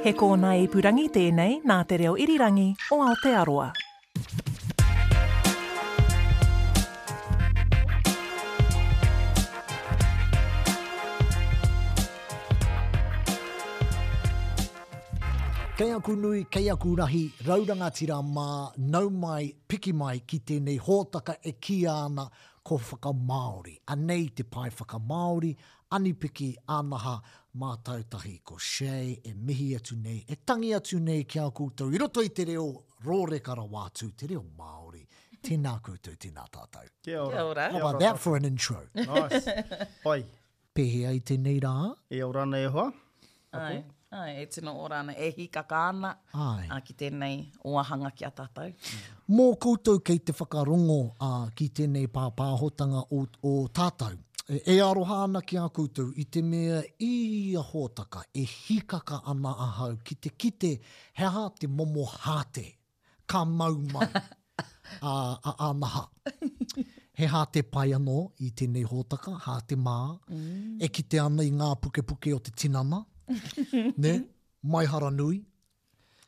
He kōnae ipurangi tēnei nā Te Reo Irirangi o Aotearoa. Kei aku nui, kei aku rahi, rau rangatira mā, nau mai, piki mai ki tēnei hōtaka e kīia ana Ko Whakamāori, anei te pae whakamāori, anipiki, anaha, mātautahi, ko Shea e mihi atu nei, e tangi atu nei ki a koutou i roto i te reo rōreka rawa atu, te reo Māori. Tēnā koutou, tēnā tātou. Kia ora. Kia ora. How about that for an intro? Nice. Pai. Pēhea i tenei rā? E ora ana e hoa, a koe? Ae, e tino ora ana, e hīkaka ana ki tenei oahanga ki a tatou. Mō koutou kei te whakarongo ki tenei pāpāhotanga o tatou, e aroha ana ki a koutou i te mea i ia hōtaka e hīkaka ana ahau ki te kite he aha te momo hāte ka mau mai a, a Ānaha. He hāte pai anō i tēnei hōtaka, hāte mā, mm. e kite ana i ngā pukepuke o te tinana, ne, mai hara nui,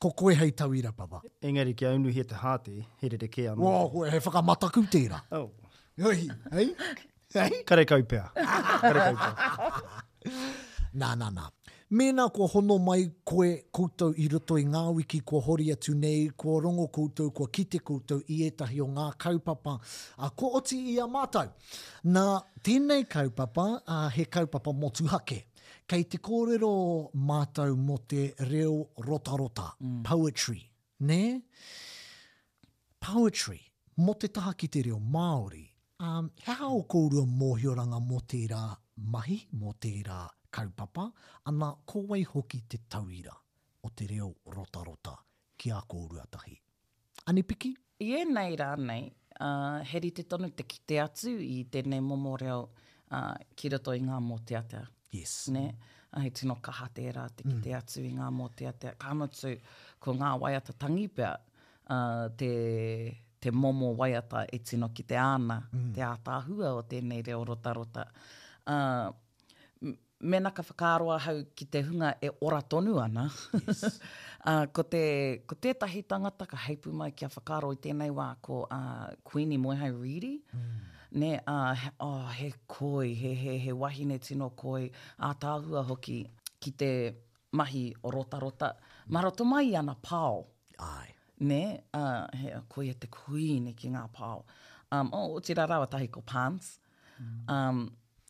ko koe hei tauira papa. Engari kia unuhia te hāte, he rerekē anō. Wā, he whakamataku tērā. Oh. Hei, hei. Hei? Karekau pea. Karekau pea. Nā, nā, nā. Mēnā kua hono mai koe, koutou i roto i ngā wiki kua hori atu nei, kua rongo koutou, kua kite koutou i ētahi o ngā kaupapa a kua oti i a mātou. Nā, tēnei kaupapa, he kaupapa motuhake. Kei te kōrero mātou mō te reo rotarota, poetry, nē? Poetry, Mō te taha ki te reo Māori, ā, he aha ō kōrua mōhioranga mō tērā mahi, mō tērā kaupapa, ana, ko wai hoki te tauira o te reo rotarota ki a kōrua tahi? Anipiki? I ēnei rā nei, he rite tonu te kite atu i tēnei momo reo ki roto i ngā mōteatea. Yes. Nē? He tino kaha tērā te kite atu i ngā mōteatea, ka mutu, ko ngā waiata tangi pea te momo waiata e tino kitea ana te ātaahua o tēnei reo rotarota. Mēnā ka whakaaro ahau ki te hunga e ora tonu ana, ko tētahi tangata ka heipu mai kia whakaaro i tēnei wā ko Kuini Moehau Reedy, he koi, he wahine tino koi, ātaahua hoki ki te mahi o rotarota, mā roto mai i ana pao. Āe. Nē, ā, he, ko ia te kuīni ki ngā pao. Um, o, otirā rāua tahi ko Pāns. Um,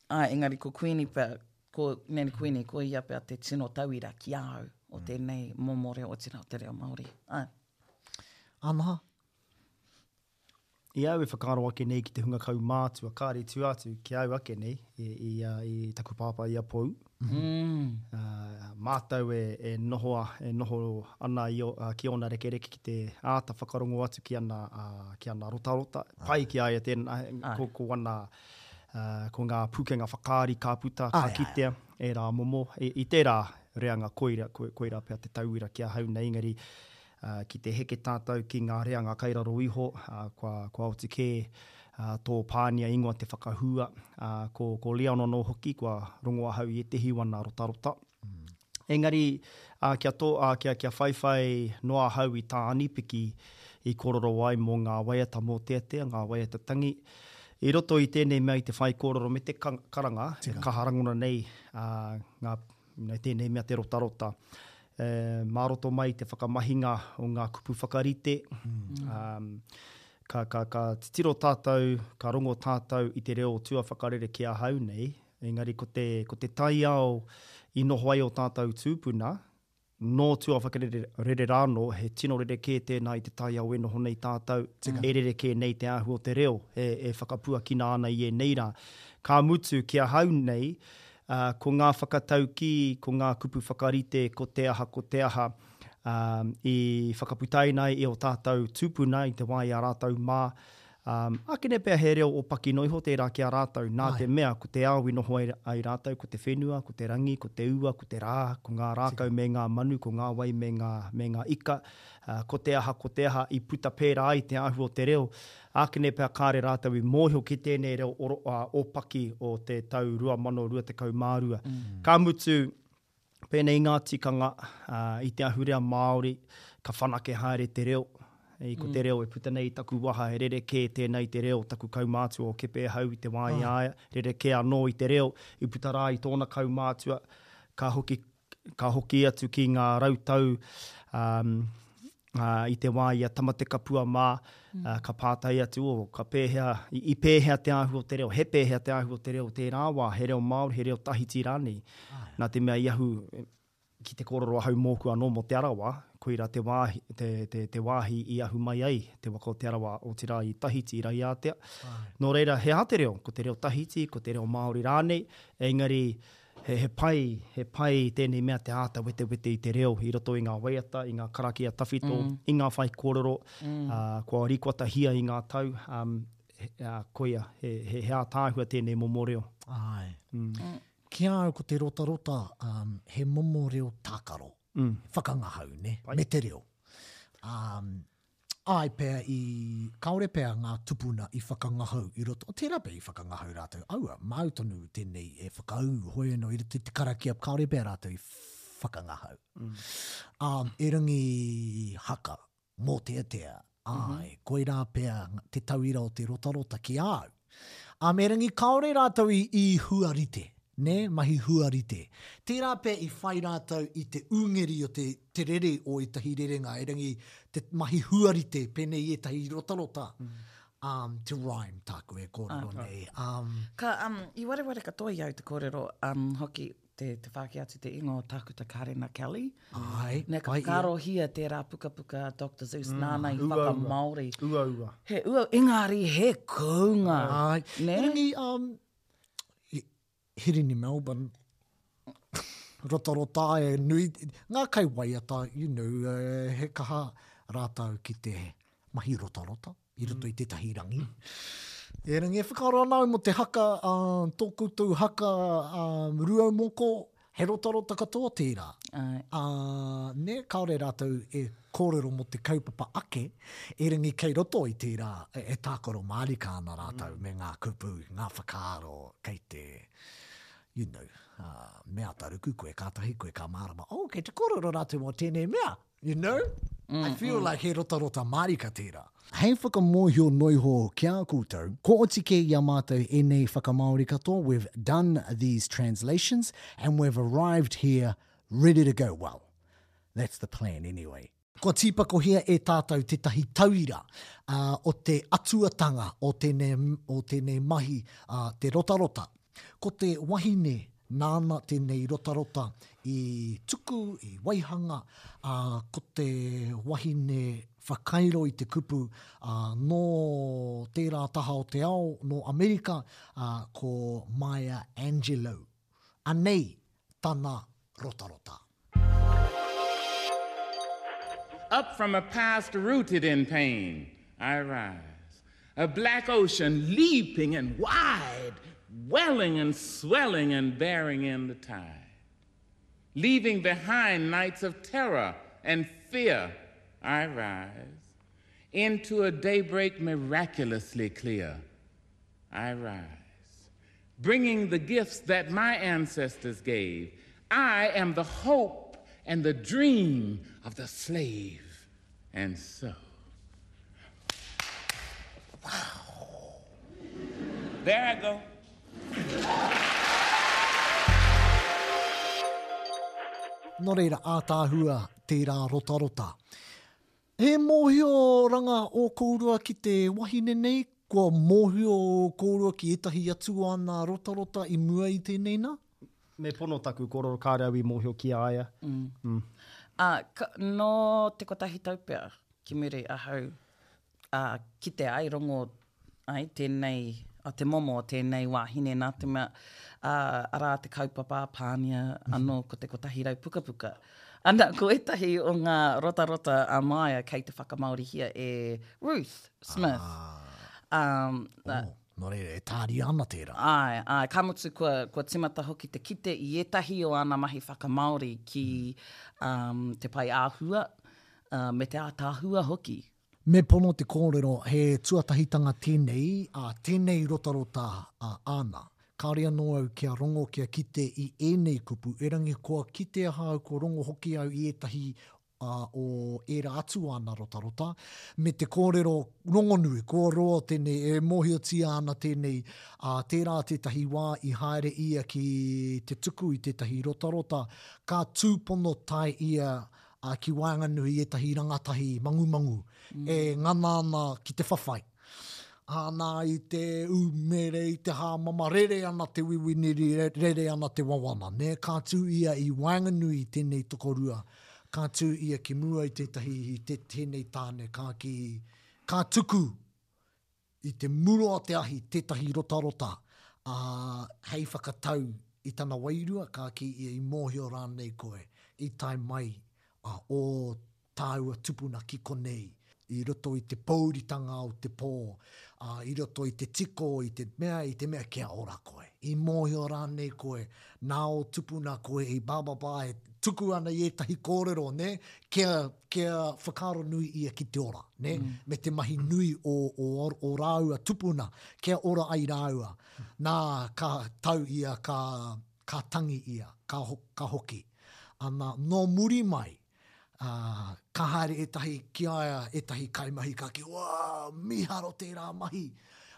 ā, engari ko Kuīni pea, ko Ngāti Kuīni, ko ia pea te tino tauira ki a au o tēnei momo reo, otirā o te reo Māori. Āe. Ānaha. I a au e whakaaro ake nei ki te hunga kaumātua, kāre tua atu ki a au ake nei, i, i, a, i taku pāpā i a Pou. Mm. A, mātou e, e, noho, e noho ana i o, a, ki ōna rekereke ki te āta whakarongo atu ki ana, a, ki ana rotarota. Ai. Pai ki a ia tēnā, ko, ko ana, a, ko ngā pūkenga whakaari ka puta, ka kitea, ērā momo. I, i tērā reanga koira, koira pea te tauira ki ahau nei, engari, Ā, ki te heke tātou ki ngā reanga kai raro iho, ā, kua, kua oti kē, ā, tō Pānia ingoa te whakahua, ā, ko, ko Leon anō hoki kua rongo ahau i ētehi wana rotarota. Engari, ā, kia tō, ā, kia, kia whaiwhai noa ahau i tā Anipiki i kōrero ai mō ngā waiata mōteatea, ngā waiata tangi. I roto i tēnei mea i te whaikōrero me te karanga, e kaha rangona nei, ā, ngā. Nei tēnei mea te rotarota. E, mā roto mai i te whakamahinga o ngā kupu whakarite, mm. um, ka, ka, ka titiro tātou, ka rongo tātou i te reo o tua whakarere ki ahau nei, engari ko te, ko te taiao i noho ai o tātou tūpuna, nō tua whakarere rāno, he tino rere kē tēnā i te taiao e noho nei tātou, Tika. e rere kē nei te ahu o te reo, e, e whakapuakina ana i e nei rā. Ka mutu ki ahau nei, Ā, ko ngā whakataukī, ko ngā kupu whakarite, ko te aha, ko te aha, ā, i whakaputaina ai e ō tātou tūpuna i te wā i a rātou mā, ā, ākene pea he reo ōpaki noa iho tērā ki a rātou, nā te mea, ko te ao i noho ai, ai rātou, ko te whenua, ko te rangi, ko te ua, ko te rā, ko ngā rākau me ngā manu, ko ngā wai me ngā, me ngā ika, ā, ko te aha, ko te aha i puta pērā ai te āhua o te reo, Ākene pea kāre rātou i mōhio ki tēnei reo ōpaki o te tau 2022. Ka mutu, pēnei i ngā tikanga, i te ahurea Māori, ka whanake haere te reo. Ko te reo e puta nei i taku waha, he rerekē tēnā i te reo, taku kaumātua o Kepe ahau i te wā i a ia, rerekē anō i te reo i puta rā i tōna kaumātua, ka hoki Ka hoki atu ki ngā rau tau i te wā i a Tamatekapua mā, ka pātai atu, o, ka pēhea, i pēhea te āhua o te reo, he pēhea te āhua o te reo tērā wā, he reo Māori, he reo Tahiti rānei. Nā te mea i ahu ki te kōrero ahau mōku anō mō Te Arawa, koirā te wāhi, te wāhi i ahu mai ai te waka o Te Arawa, otirā i Tahiti, i Raiātea. Nō reira, he aha te reo? Ko te reo Tahiti, ko te reo Māori rānei, engari He pai, he pai tēnei mea te āta wetewete i te reo i roto i ngā waiata, i ngā karakia tawhito, i ngā whaikōrero, kua rīkoatahia i ngā tau, koia, he ātaahua tēnei momo reo. Āe. Ki a au ko te rotarota, he momo reo tākaro, whakangahau, nē, me te reo. Āe pea i, kāore pea ngā tupuna i whakangahau i roto, tērā pea i whakangahau rātou, aua, māu tonu tēnei e whakaū hoeno i roto i te karakia, kāore pea rātou i whakangahau. Ā, erangi haka, mōteatea, āe, koirā pea te tauira o te rotarota ki a au. Ā, me rangi kāore rātou i, i hua rite, nē, mahi hua rite. Tērā pea i whai rātou i te ūngeri o te, te rere o ētahi rerenga, erangi te mahi hua rite, pēnei i ētahi rotarota. Mm. Um, to rhyme, tāku e kōrero ah, nei. Right. Um, ka, um, i wareware katoa i au te kōrero um, hoki, te whāki atu te ingoa o Tākuta Karena Kelly. Āe, pai ia. Ka whakaarohia tērā pukapuka a Doctor Seuss, mm, nāna i whakamāori. Ua, ua. He ua, engari he kounga. Āe. Ne? Hirini, um, Hirini Melbourne. rota rota e nui, ngā kai waiata, you know, uh, he kaha rātau ki te mahi rota rota. i roto i tētahi rangi. Erangi, e whakaaro ana au mo te haka, uh, tō koutou haka uh, ruau moko, he rotarota katoa tērā. Ai. Uh, ne, kāore rātou e kōrero mo te kaupapa ake, erangi kei roto i tērā e, e tākaro mārika ana rātou mm. me ngā kupu, ngā whakaaro, kei te, you know, uh, mea taruku koe, kātahi koe kā mārama, oh, kei te kōrero rātou mō tēnei mea, You know? Mm, I feel mm. like he rotarota mārika tērā. Hei whakamōhio noiho ki a koutou, ko oti kē i a mātou ēnei whakamāori katoa, we've done these translations and we've arrived here ready to go well. That's the plan anyway. Kua tīpakohia e tātou tētahi tauira uh, o te atuatanga o tēnei, o tēnei mahi, uh, te rotarota. Ko te wahine nāna tēnei rotarota i tuku, i waihanga, ā, ko te wahine whakairo i te kupu, ā, nō tērā taha o te ao, nō Amerika, ā, ko Maya Angelou. Anei tana rotarota. Up from a past rooted in pain, I rise. A black ocean leaping and wide welling and swelling and bearing in the tide, leaving behind nights of terror and fear. I rise into a daybreak miraculously clear. I rise, bringing the gifts that my ancestors gave. I am the hope and the dream of the slave. And so, wow. there I go. No reira, ātāhua tērā rotarota. He mōhioranga ō kōrua ki te wahine nei, kua mōhio ō kōrua ki ētahi atu o ana rotarota i mua i tēnei nā? Me pono taku kōrero kāre au i mōhio ki a ia. Ā, ka, nō te kotahi tau pea ki muri ahau, ā, kite ai rongo ai, tēnei, a te momo o tēnei wāhine nā te mea, ā, arā te kaupapa a Pānia anō ko te kotahi rau pukapuka. Ana, ko ētahi o ngā rotarota a Maia kei te whakamāorihia e Ruth Smith. Ā. Um, ā, Oh, nō reira, e tāria ana tērā. Ai, ai, ka mutu kua, kua timata hoki te kite i ētahi o ana mahi whakamāori ki um, te pae āhua uh, me te ātaahua hoki. Me pono te kōrero he tuatahitanga tēnei, ā, tēnei rotarota āna. Kāore anō au kia rongo kia kite i ēnei kupu, erangi kua kite aha au kua rongo hoki au i ētahi o ērā atu āna rotarota, me te kōrero rongonui, kua roa tēnei, e mōhiotia ana tēnei, ā, tērā tētahi wā i haere ia ki te tuku i tētahi rotarota, ka tūpono tae ia ā, ki waenganui i ētahi rangatahi mangumangu e ngana ana ki te whawhai. Ā, nā, i te ū mere, i te hāmama, rere ana te wiwini, rere ana te wawana, nē, ka tū ia i waenganui i tēnei tokorua, ka tū ia ki mua i tētahi, i tēnei tāne, ka kī, ka tuku I te muro o te ahi tētahi rotarota, ā, hei whakatau i tana wairua ka kī ia i mōhio rānei koe i tae mai ō tāua tupuna ki konei i roto i te pōuritanga o te pō, ā, i roto i te tiko, i te mea, i te mea kia ora koe. I mōhio rānei koe nā ō tupuna koe i blah blah blah e tuku ana i ētahi kōrero, nē, kia. kia whakaaro nui ia ki te ora, ne? Mm. me te mahi nui o, o, o rāua tupuna, kia ora ai rāua. Mm. Nā, ka tau ia, ka, ka tangi ia, ka, ho, ka hoki. Ana, nō muri mai, uh, ka haere etahi ki aia, etahi kaimahi ka ki, wā, miharo tērā mahi.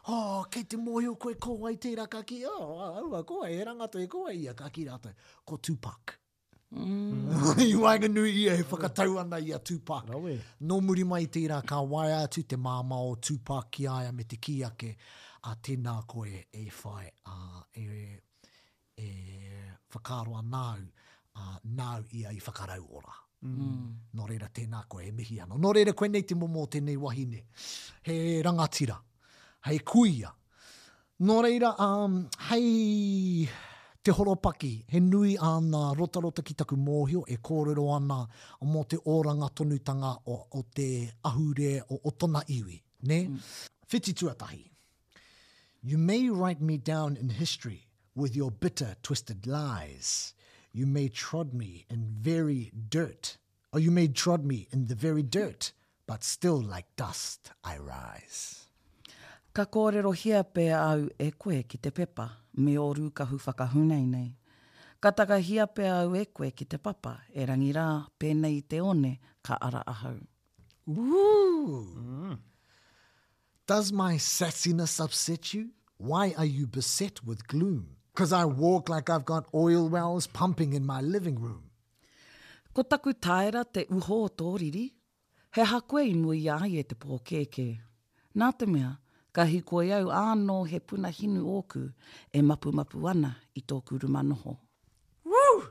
Oh, kei te mōhio koe ko wai tērā ka ki, oh, aua, ko wai, e rangato e ko wai ia, ka ki rātou, ko Tupac. I waenganui ia e whakatau ana i a Tupac. Rawe. Nō muri mai i tērā ka waea atu te māmā o Tupac ki a ia me te kī ake, ā, tēnā koe e whai, ā, e, e whakaaro ana au, ā, nāu ia i whakarauora. Nō reira, tēnā koe e mihi ana. Nō reira, koinei te momo o tēnei wahine. He rangatira. Hei kuia, Nō reira, ā, hei te horopaki, he nui āna rotarota ki taku mōhio e kōrero ana mō te oranga tonutanga o, o te ahurea o, o tona iwi, nē? Whiti tuatahi. You may write me down in history with your bitter, twisted lies. You may trod me in very dirt Oh, you may trod me in the very dirt, but still like dust I rise. Ka kōrerohia pea au e koe ki te pepa me ō rūkahu whakahunei nei. Ka takahia pea au e koe ki te papa, e rangi rā, pēnei i te one ka ara ahau. Ooh! Does my sassiness upset you? Why are you beset with gloom? Cause I walk like I've got oil wells pumping in my living room. Ko taku taera te uho o tō riri? He aha koe i mui ai e te pōkēkē? Nā te mea, ka hikoi au ānō he puna hinu ōku e mapumapu ana i tōku ruma noho. Woo!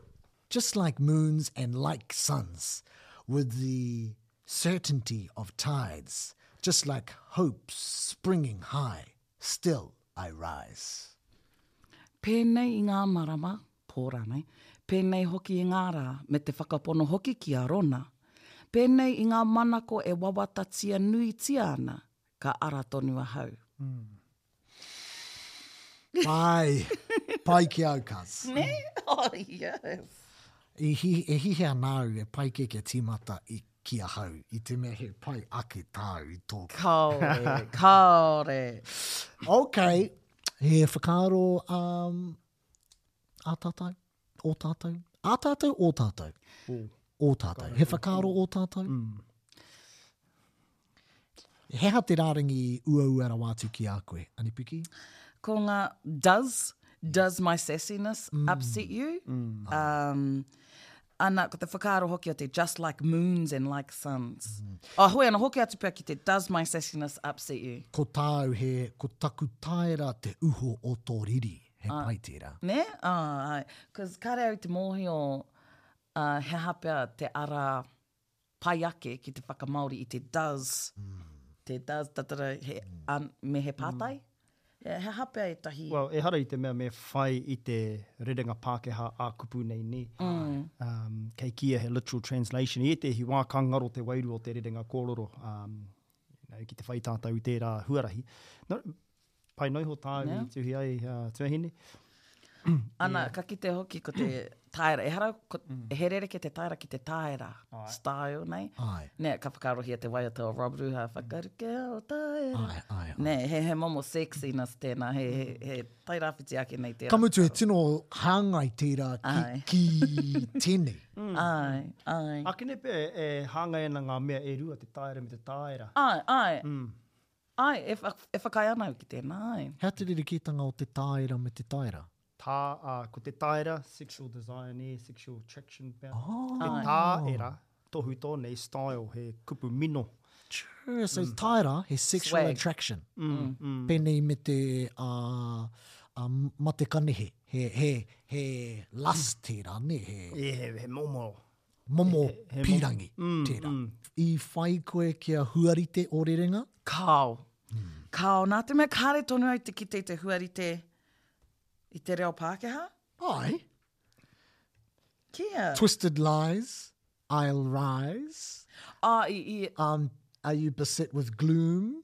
Just like moons and like suns, with the certainty of tides, just like hopes springing high. Still I rise. Pēnei i ngā marama, pō rānei, pēnei hoki i ngā rā, me te whakapono hoki ki a Rona. Pēnei i ngā manako e wawatatia nuitia ana, ka ara tonu ahau. Pai! Pai ki au, cuz. Nē? Oh, yes. E hihi ana au, e pai kē kia tīmata i ki ahau, i te mea he pai ake tāu i tō. Kāore, kāore. ok, he whakaaro um, a tātou, o tātou, a tātou, o tātou. O. O tātou. He whakaaro o tātou? Mm. He aha te rārangi uaua rawa atu ki a koe, Anipiki? Ko ngā does, does my sassiness mm. upset you? Mm. Um, ana, ko te whakaaro hoki o te just like moons and like suns. Mm. Oh, hoi, ana hoki atu pia ki te does my sassiness upset you? Ko tāu he, ko taku taera te uho o tō riri, he uh, pai tērā. Ne? Ah, ai. Because kare au te mōhi o uh, he hapea te ara pai ake ki te whakamāori i te does, te does, tatara, he, an, me he pātai? He aha pea ētahi? Well, ehara i te mea me whai i te rerenga Pākehā ā-kupu nei, nē? Um, kei kīia he literal translation. I ētehi wā ka ngaro te wairua o te rerenga kōrero, um, you know, ki te whai tātou i tērā huarahi. No, Pai noa iho tāu i tuhi ai a tuahine. Ana, yeah. ka kite hoki ko te taera. E hara, ko, mm. e he rereke te taera ki te taera Aye. style, nei? Aye. Nē, ka whakarohia te waiata o Rob Ruha, whakaruke o taera. Aye, aye, aye. Nē, he, he momo sexiness tēnā, he, he, he tairāwhiti ake nei tērā. Ka mutu he tino hāngai tērā ki, ki tēnei. Mm. Ai, ai. Akine pē, e hāngai ana ngā mea e rua, te taera me te taera. Ai, ai. Mm. Āe, e, e whakaae ana au ki tēnā, āe. Hea te rerekētanga o te tāera me te taera? Tā, ā, ko te taera, sexual desire nē, sexual attraction pea. Oh. Te tāera, tohu tō nei, style, he kupu mino. Sure, so mm. taera, he sexual Swag. attraction. Mm, mm. mm. Pēnei me te, ā, uh, a mate kanehe, he, he, he lust tērā, ne? He... Yeah, he, he momo. momo pīrangi tērā. I whai koe kia huarite o rerenga? Kāo. Kāo, nā te mea kāre tonu au te kite i te huarite i te reo Pākehā. Ai. Kia. Twisted lies, I'll rise. Ah, i, i. Um, are you beset with gloom?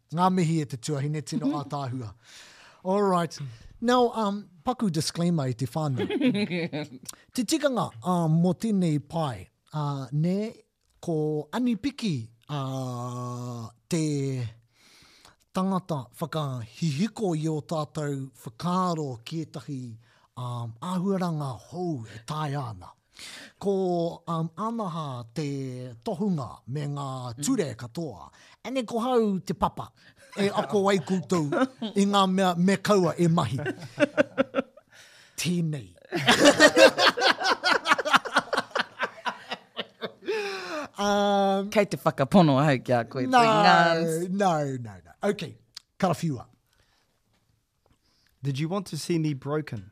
Ngā mihi e te tuahine tino ataahua. All right. Now, um, paku disclaimer i te whānau. te tikanga uh, mō tēnei pae, uh, nē, ko Anipiki uh, te tangata whakahihiko i o tātou whakaaro ki ētahi um, āhuaranga hou e taea ana. Ko Anaha te tohunga me ngā ture katoa. Ane ko hau te papa e ako ai koutou i ngā mea me kaua e mahi. Tēnei. um, Kei te whakapono ahau ki a koe. No, no, no, no. Okay, karawhiua. Did you want to see me broken?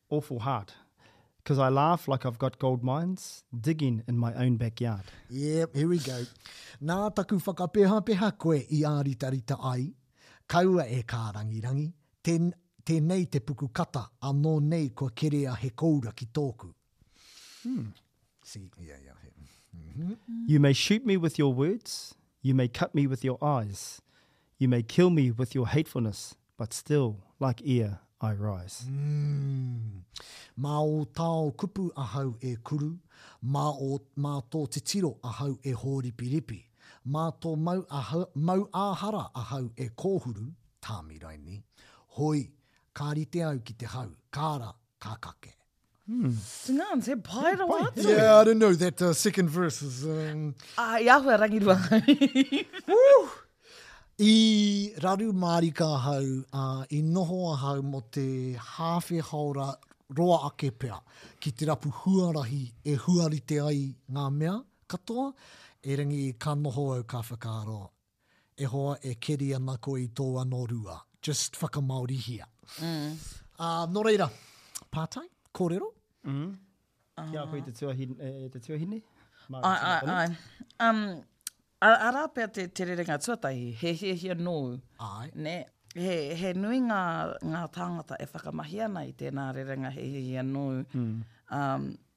Awful heart. Cause I laugh like I've got gold mines digging in my own backyard. Yep, here we go. Nā taku whakapehapeha koe i āritarita ai, kaua e kārangirangi, tēn, tēnei te puku kata anō nei kua kerea he koura ki tōku. Hmm. See, yeah, yeah. Mm-hmm. You may shoot me with your words, you may cut me with your eyes, you may kill me with your hatefulness, But still, like ia, I rise. Umm. Mā ō tao kupu ahau e kuru, mā ō, mā tō titiro ahau e hōripiripi, mā tō mau aha, mau āhara ahau e kōhuru, Tāmi Raini. Hoi, ka rite au ki te hau, kāra, ka kake. Hmm. Singa an se pai ra wa. Yeah, I don't know that uh, second verse is um Ah, ya hu rangi rua. Woo! I raru mārika ahau, uh, i noho ahau mo te hāwhe haora roa ake pea ki te rapu huarahi e huarite ai ngā mea katoa, erangi ka noho au ka whakaaro, e hoa e keri ana koe i tō ano rua. Just whakamāorihia. Mm. Ā, nō reira, pātai, kōrero? Mm. Ki a koe te tuahine, e, te tuahine? Ai, ai, ai. Um, arā pia te, te rerenga tuatahi, he hiahia nōu. Ai. Ne, he, he nui ngā, ngā tāngata e whakamahi ana i tēnā rerenga he hiahia nōu. Mm. Um,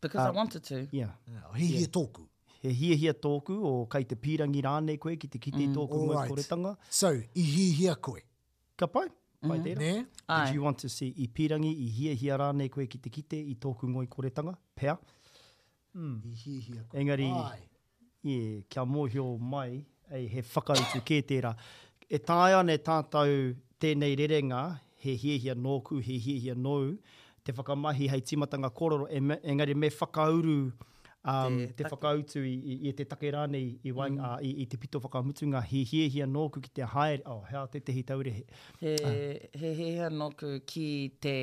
Because um, I wanted to. Yeah. yeah he yeah. tōku. He hiahia tōku, o kai te pīrangi rānei koe ki te kite mm. tōku right. maukoretanga. So, i hiahia koe? Ka pai. Pai mm. tērā. Ne? Did you want to see i pīrangi, i hiahia rānei koe ki te kite i tōku ngoi koretanga? Pea? Mm. I hiahia koe. Engari, Ai. Ie, kia mōhio mai, ei, he whakautu kē tērā. E taea ana e tātou tēnei rerenga, he hiahia nōku, he hiahia nōu, te whakamahi hei tīmatanga kōrero, engari me whakauru te whakautu i te take rānei i waenga, i te pito whakamutunga, he hiahia nōku ki te haere, oh, hea tētehi taurehe. He hiahia nōku ki te.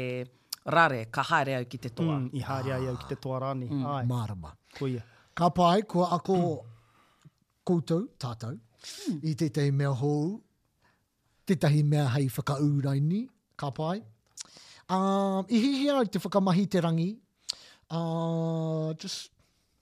Rare, ka haere au ki te toa. Mm, i haere ai au ki te toa rānei. Mm. Ai. Mārama. Koia. Ka pai, kua ako koutou, tātou, mm. i tētahi mea hou, tētahi mea hei whakaūraini, ka pai. Um, i hihia te whakamahi te rangi, uh, just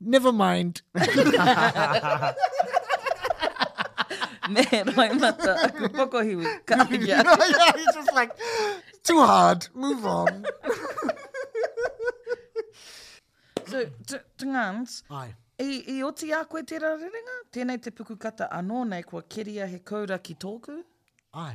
Never mind. Me roimata aku pokohiwi. Ka ia. yeah, he's just like, too hard, move on. So, Tungans, Ai. I, i oti a koe tērā rerenga? Tēnei te puku kata anō nei kua keria he koura ki tōku? Ai.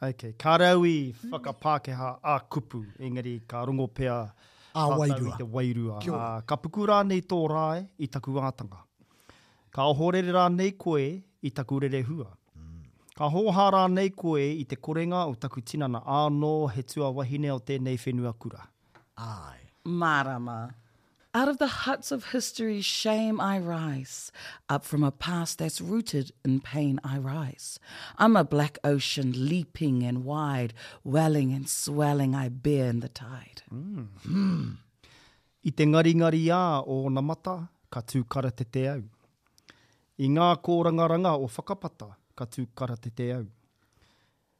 Ok, ka rau i whakapākeha a kupu, engari ka rongo pea tātou i te wairua. Ka puku rānei tō rae i taku ātanga? Ka ohorere rānei koe i taku rerehua? Ka hōhā rānei koe i te korenga o taku tinana ānō he tuawahine o tēnei whenua kura? I. Mārama. Out of the huts of history's shame I rise, Up from a past that's rooted in pain I rise, I'm a black ocean leaping and wide, Welling and swelling I bear in the tide. I te ngaringariā o ōna mata, ka tū karatete au. I ngā kōrangaranga o Whakapata, ka tū karatete au.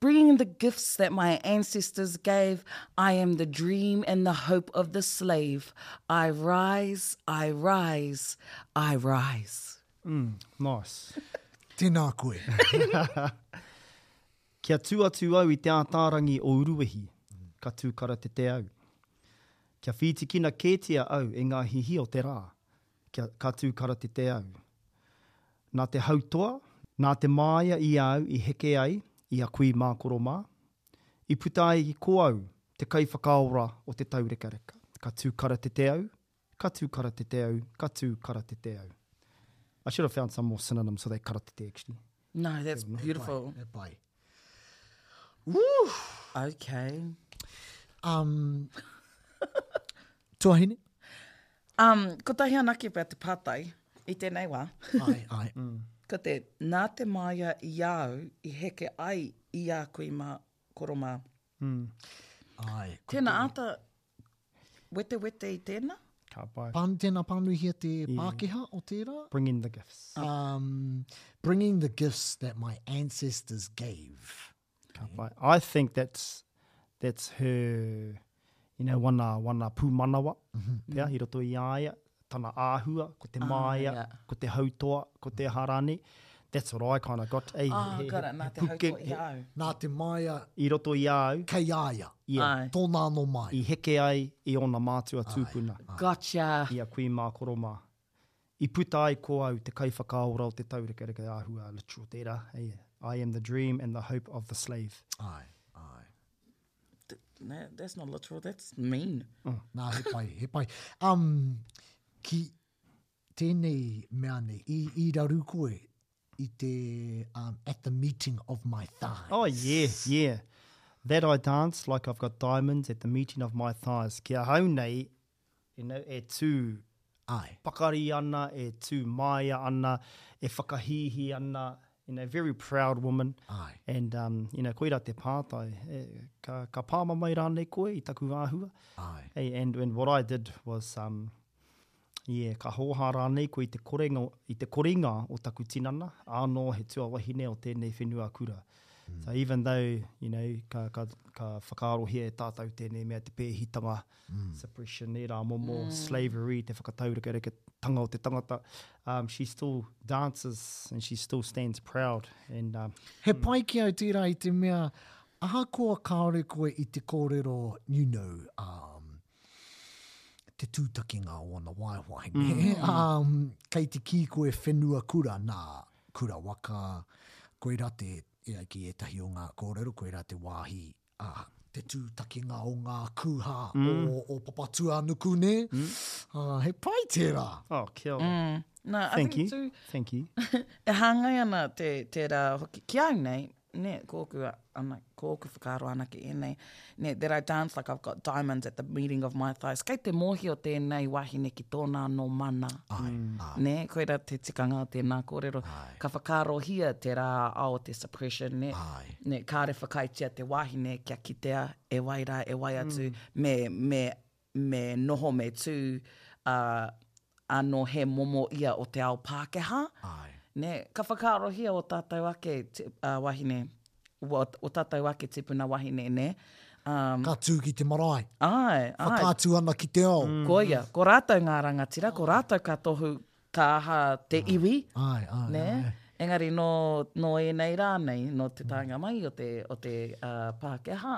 Bringing the gifts that my ancestors gave I am the dream and the hope of the slave I rise, I rise, I rise Mm, nice Tēnā koe Kia tū atu au i te ātārangi o Uruwehi, ka tū karatete au. Kia whītikina kētia au e ngā hihi o te rā. kia ka tū karatete au. Nā te hautoa, nā te māia i a au i heke ai i a Kui mā Koro mā, i puta ai ko au te kaiwhakaora o te taurekareka. Ka tū karatete au, ka tū karatete au, ka tū karatete au. I should have found some more synonyms for that karatete actually. No, that's beautiful. E pai, e pai. Woo! Okay. Um, tuahine? Um, kotahi anake pea te pātai i tēnei wā. ai, ai. Mm. Ko te, nā te māia i au i heke ai i a kui mā, koro mā. Mm. Ai. Tēnā āta, Wetewete i tēnā. Ka pai. Pan, tēnā pānuihia te Pākehā o tērā. Bringing the gifts. Um, bringing the gifts that my ancestors gave. Ka pai. I think that's, that's her, you know, wana, wana pūmanawa, mm -hmm. pea, i roto i a ia, tana āhua, ko te māia, ah, ko te hautoa, ko te aha rānei. That's what I kind of got. Hey, ah, he, got it. Nā he, te hautoa i a au. Nā te māia. I roto i a au. Kei a ia. Yeah. Tōna anō māia. I heke ai i ōna mātua tūpuna. Ai, ai. Gotcha. I a Kui mā Koromā. I puta ai ko au te kaiwhakaora o te taurekereke āhua, literal tērā. Hey, I am the dream and the hope of the slave. Ai, ai. That's not literal, that's mean. Mm. Nā, he pai, he pai. Um, ki tēnei mea nei, i, i raru koe i te um, at the meeting of my thighs. Oh, yeah, yeah. That I dance like I've got diamonds at the meeting of my thighs. Ki a hau nei, You know, e tū, āe. Pakari ana, e tū māia ana, e whakahīhī ana, you know, very proud woman. Āe. And, um, you know, koira te pātai, e, ka, ka pāmamae rānei koe i taku āhua? Āe. Hei, and, and what I did was, um, yeah, ka hōhā rānei koe i te korenga, i te koringa o taku tinana, ānō he tuawahine o tēnei whenua kura. So even though, you know, ka, ka, ka whakaarohia e tātou tēnei mea te pēhitanga, āe. suppression e rā momo, mm. slavery, te whakataurekereketanga o te tangata. Um, she still dances and she still stands proud. And, um, He mm. pai ki au tērā i te mea, ahakoa kāore koe i te kōrero, you know, um, te tūtakinga o ana waewae. Mm. um, kei te kī koe whenua kura, nā, kura waka, koe rā te, e, ki ētahi o ngā kōrero, koe rā te wāhi ā, te tūtakinga o ngā kūhā o Papatūānuku, nē? Ā, he pai tērā. Oh, kia ora. Nā, I Thank think you. tū- Thank you. E hāngai ana te, tērā hoki, ki au nei, ne, kōku, a- ana, kōku whakaaro anake ēnei, ne, that I dance like I've got diamonds at the meeting of my thighs. Kei te mōhio tēnei wahine ki tōna anō mana. Ai, ai. Ne, koira te tikanga o tēnā kōrero. Ka whakaarohia te rā ao te suppression, nē? Āe. Nē, kāre whakaaetia te wāhine kia kitea e wai rā, e wai atu me, me, me noho, me tū, ā, ānō he momo ia o te ao Pākehā, Āe. nē? Ka whakaarohia ō tātou ake ti, ā, wāhine, ō, ō tātou ake tipuna wāhine, nē? Um, Ka tū ki te marae. āe, āe. Whakaatu ana ki te ao. Koia, ko rātou ngā rangatira, ko rātou ka tohu ka aha te iwi, nē? Engari nō, nō ēnei rā nei, nō te taenga mai o te, o te uh, Pākehā,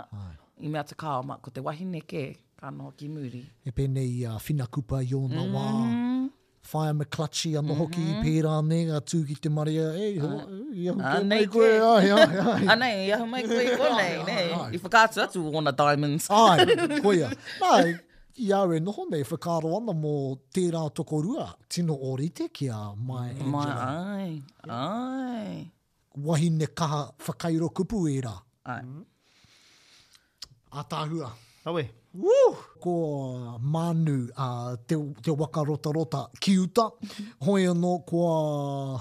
i mea te kāoma, ko te wahine kē, ka noho ki muri. E pēnei i a Whina Kupa i ōna mm. wā, mm-hmm. Whaia McClutchy anō mm-hmm. hoki i pērā nei, a tū ki te marea, e, i ahu kē mai koe, ai, ai, ai. Anei, i ahu mai koe i konei, nei. I whakaatu atu o na diamonds. Ai, koia. Ai, I au e noho nei, whakaaro ana mō tērā tokorua tino ōrite ki a Maya Angelou. Maya, āe, āe. Wahine kaha whakairo kupu ērā. Āe. Ātaahua. Awe. Woo! Ko Manu a Te Waka Rotarota ki uta, hoi anō ko a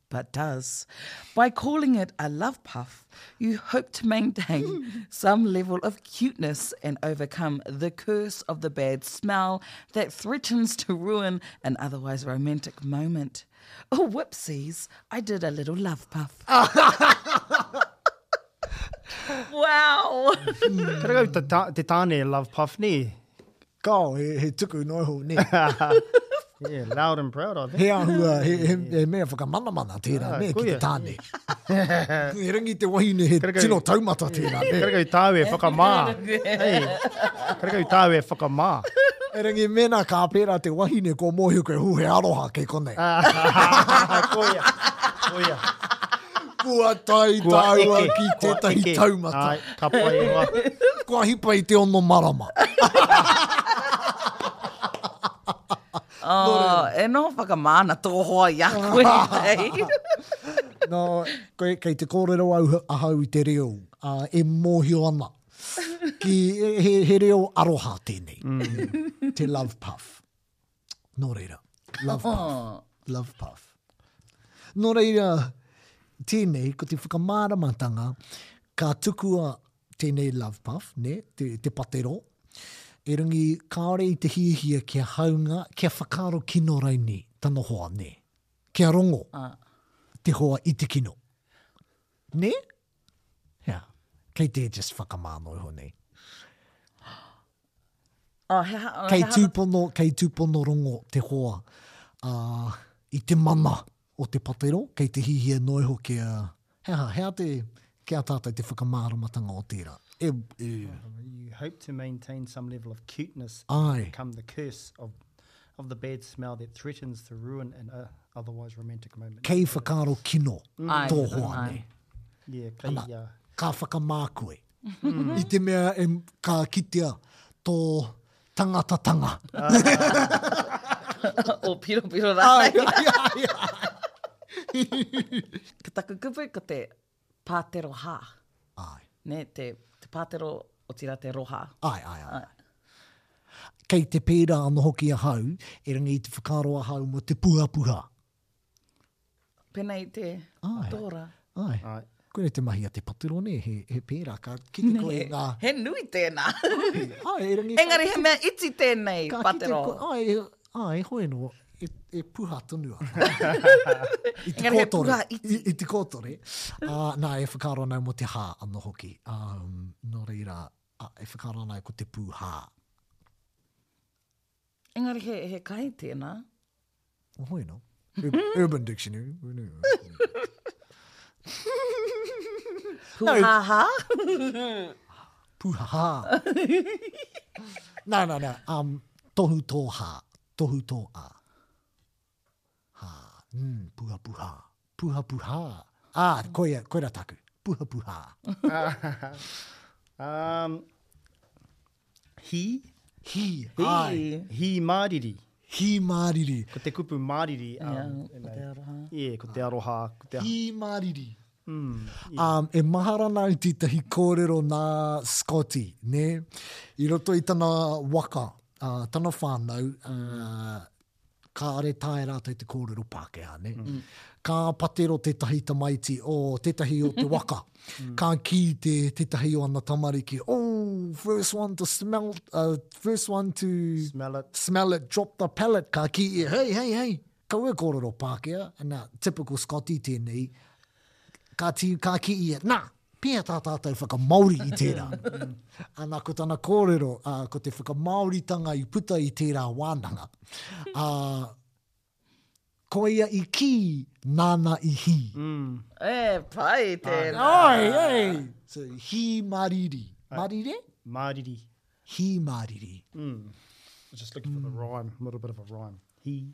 but does. By calling it a love puff, you hope to maintain some level of cuteness and overcome the curse of the bad smell that threatens to ruin an otherwise romantic moment. Oh, whoopsies, I did a little love puff. wow. Kei rau te tāne Love Puff ni? Kao, he, he tuku noa iho, nē. yeah, loud and proud, I think. He ahua, he, he, he mea whakamanamana tērā, ah, nē, ki te tāne. he rangi te wahine, he Karakau, tino taumata tērā, nē. Karakau tāu e whakamā. hey, karakau tāu e whakamā. E rangi mena ka pērā te wahine, ko mōhi koe hu he aroha kei konei. Koia, koia. Kua tai tāua ki tētahi taumata. Ai. Ka pai e wa. Kua hipa i te ono marama. Oh, e no whakamana tō hoa i a koe nei. no, kei, kei te kōrero au ahau i te reo, uh, e mōhio ana. Ki, he, he reo aroha tēnei. Mm. Te love puff. Nō reira, love puff. love puff. Nō reira, tēnei, ko te whakamāramatanga, ka tukua tēnei love puff, ne, te, te patero, e rungi kāore i te hiahia kia haunga, kia whakaaro kino raini tana hoa, ne. Kia rongo ah. te hoa i te kino. Ne? Hea, kei te just whakamāno iho nei. Kei tūpono, kei tūpono rongo te hoa i te mana o te patero, kei te hihia noa iho ki a, he aha, he aha te, ki a tātou te whakamāramatanga o tērā? E, e. You hope to maintain some level of cuteness and become the curse of of the bad smell that threatens to ruin an uh, otherwise romantic moment. Kei whakaaro kino mm. tō hoa, ne? Yeah, kei, Ana, uh, ka whakamā koe. Mm. I te mea e, ka kitea tō tangatatanga. Ah. o piro piro rā. Ai, ai, ai, ai. Ka taku kupu ko te pātero hā. Ai. Ne, te, te pātero o tira te roha. Ai, ai, ai. ai. Kei te pērā anō hoki ahau, e rangi i te whakaaro ahau mo te puhapuha. Pena i te matora. Ai. Ai. Koe te mahi a te paturo, ne? He, he pēra, ka kite koe he, ngā... He nui tēnā. ai, ai, erangi... Engari he mea iti tēnei ka patero. Ka kite koe, ai, ai, hoi no, e, e puha tonu a. I te kōtore. I, I te kōtore. Uh, nā, e whakaro nau mo te hā ano hoki. Um, nō reira, uh, e whakaro nau ko te pūhā. Engari he, he kai tēnā. Oh, why not? Urban Dictionary. Puhaha? Puhaha. no, no, no. Um, tohu tō hā. Tohu tō ā. Hā, mm, puhapuhā, puhapuhā. Ā, koia, koira taku, puhapuhā. um, hī. Hī, ai. Hī māriri. Hī māriri. Ko te kupu māriri. Um, yeah, ko te aroha. Yeah, ko te aroha. Ko te... Hī māriri. Mm, yeah. um, e mahara nā i tītahi kōrero nā Scotty, ne? I roto i tana waka, uh, tana whānau, uh, Ka are tae rātou te kōrero Pākehā, nē. Ka patero tētahi tamaiti, oh, tētahi o te waka. Ka kī te, tētahi o ana tamariki, oh, first one to smell, uh, first one to... Smell it. Smell it, drop the pallet. Ka kī ia, hei, hei, hei, kau e kōrero Pākehā. Nā, typical Scotty tēnei, Ka tīu, ka kī ia, Nā, pēhea tā tātou whakamāori i tērā? Ana ko tana kōrero, ā, ko te whakamāoritanga i puta i tērā wānanga. Ā, koia i kī, nāna i hī. E, pai tēnā. Oi, oi! So, hī mariri. Marire? Māriri. Hī māriri. Just looking for the rhyme, a little bit of a rhyme. Hī.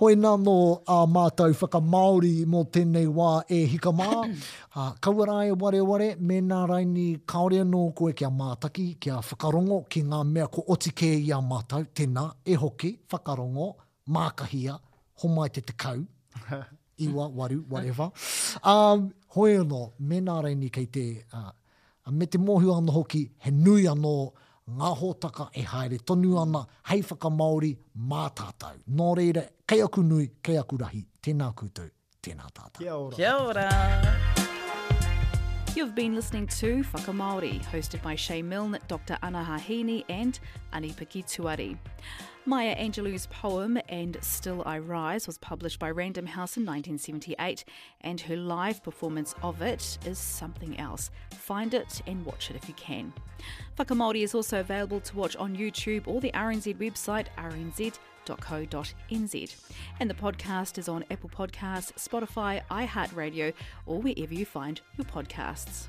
Hoina anō ā mātou whakamāori mō tēnei wā e hika mā, ā, kaua rā e wareware, mēnā raini kāore anō koe kia mātaki, kia whakarongo ki ngā mea kua oti kē i a mātou, tēnā, e hoki, whakarongo, mākahia, homai te tekau. iwa, waru, whatever. Um, hoi anō, mēnā raini kei te, uh, me te mōhio anō hoki, he nui anō ngā hōtaka e haere tonu mm. ana hei whakamaori mā tātou. Nō reira, kei aku nui, kei aku rahi, tēnā koutou, tēnā tātou. Kia ora. Kia ora. You've been listening to Whakamaori, hosted by Shay Milne, Dr. Ana Hahini and Anipiki Tuari. Maya Angelou's poem And Still I Rise was published by Random House in 1978, and her live performance of it is something else. Find it and watch it if you can. Whakamaori is also available to watch on YouTube or the RNZ website, RNZ co.nz. And the podcast is on Apple Podcasts, Spotify, iHeartRadio, or wherever you find your podcasts.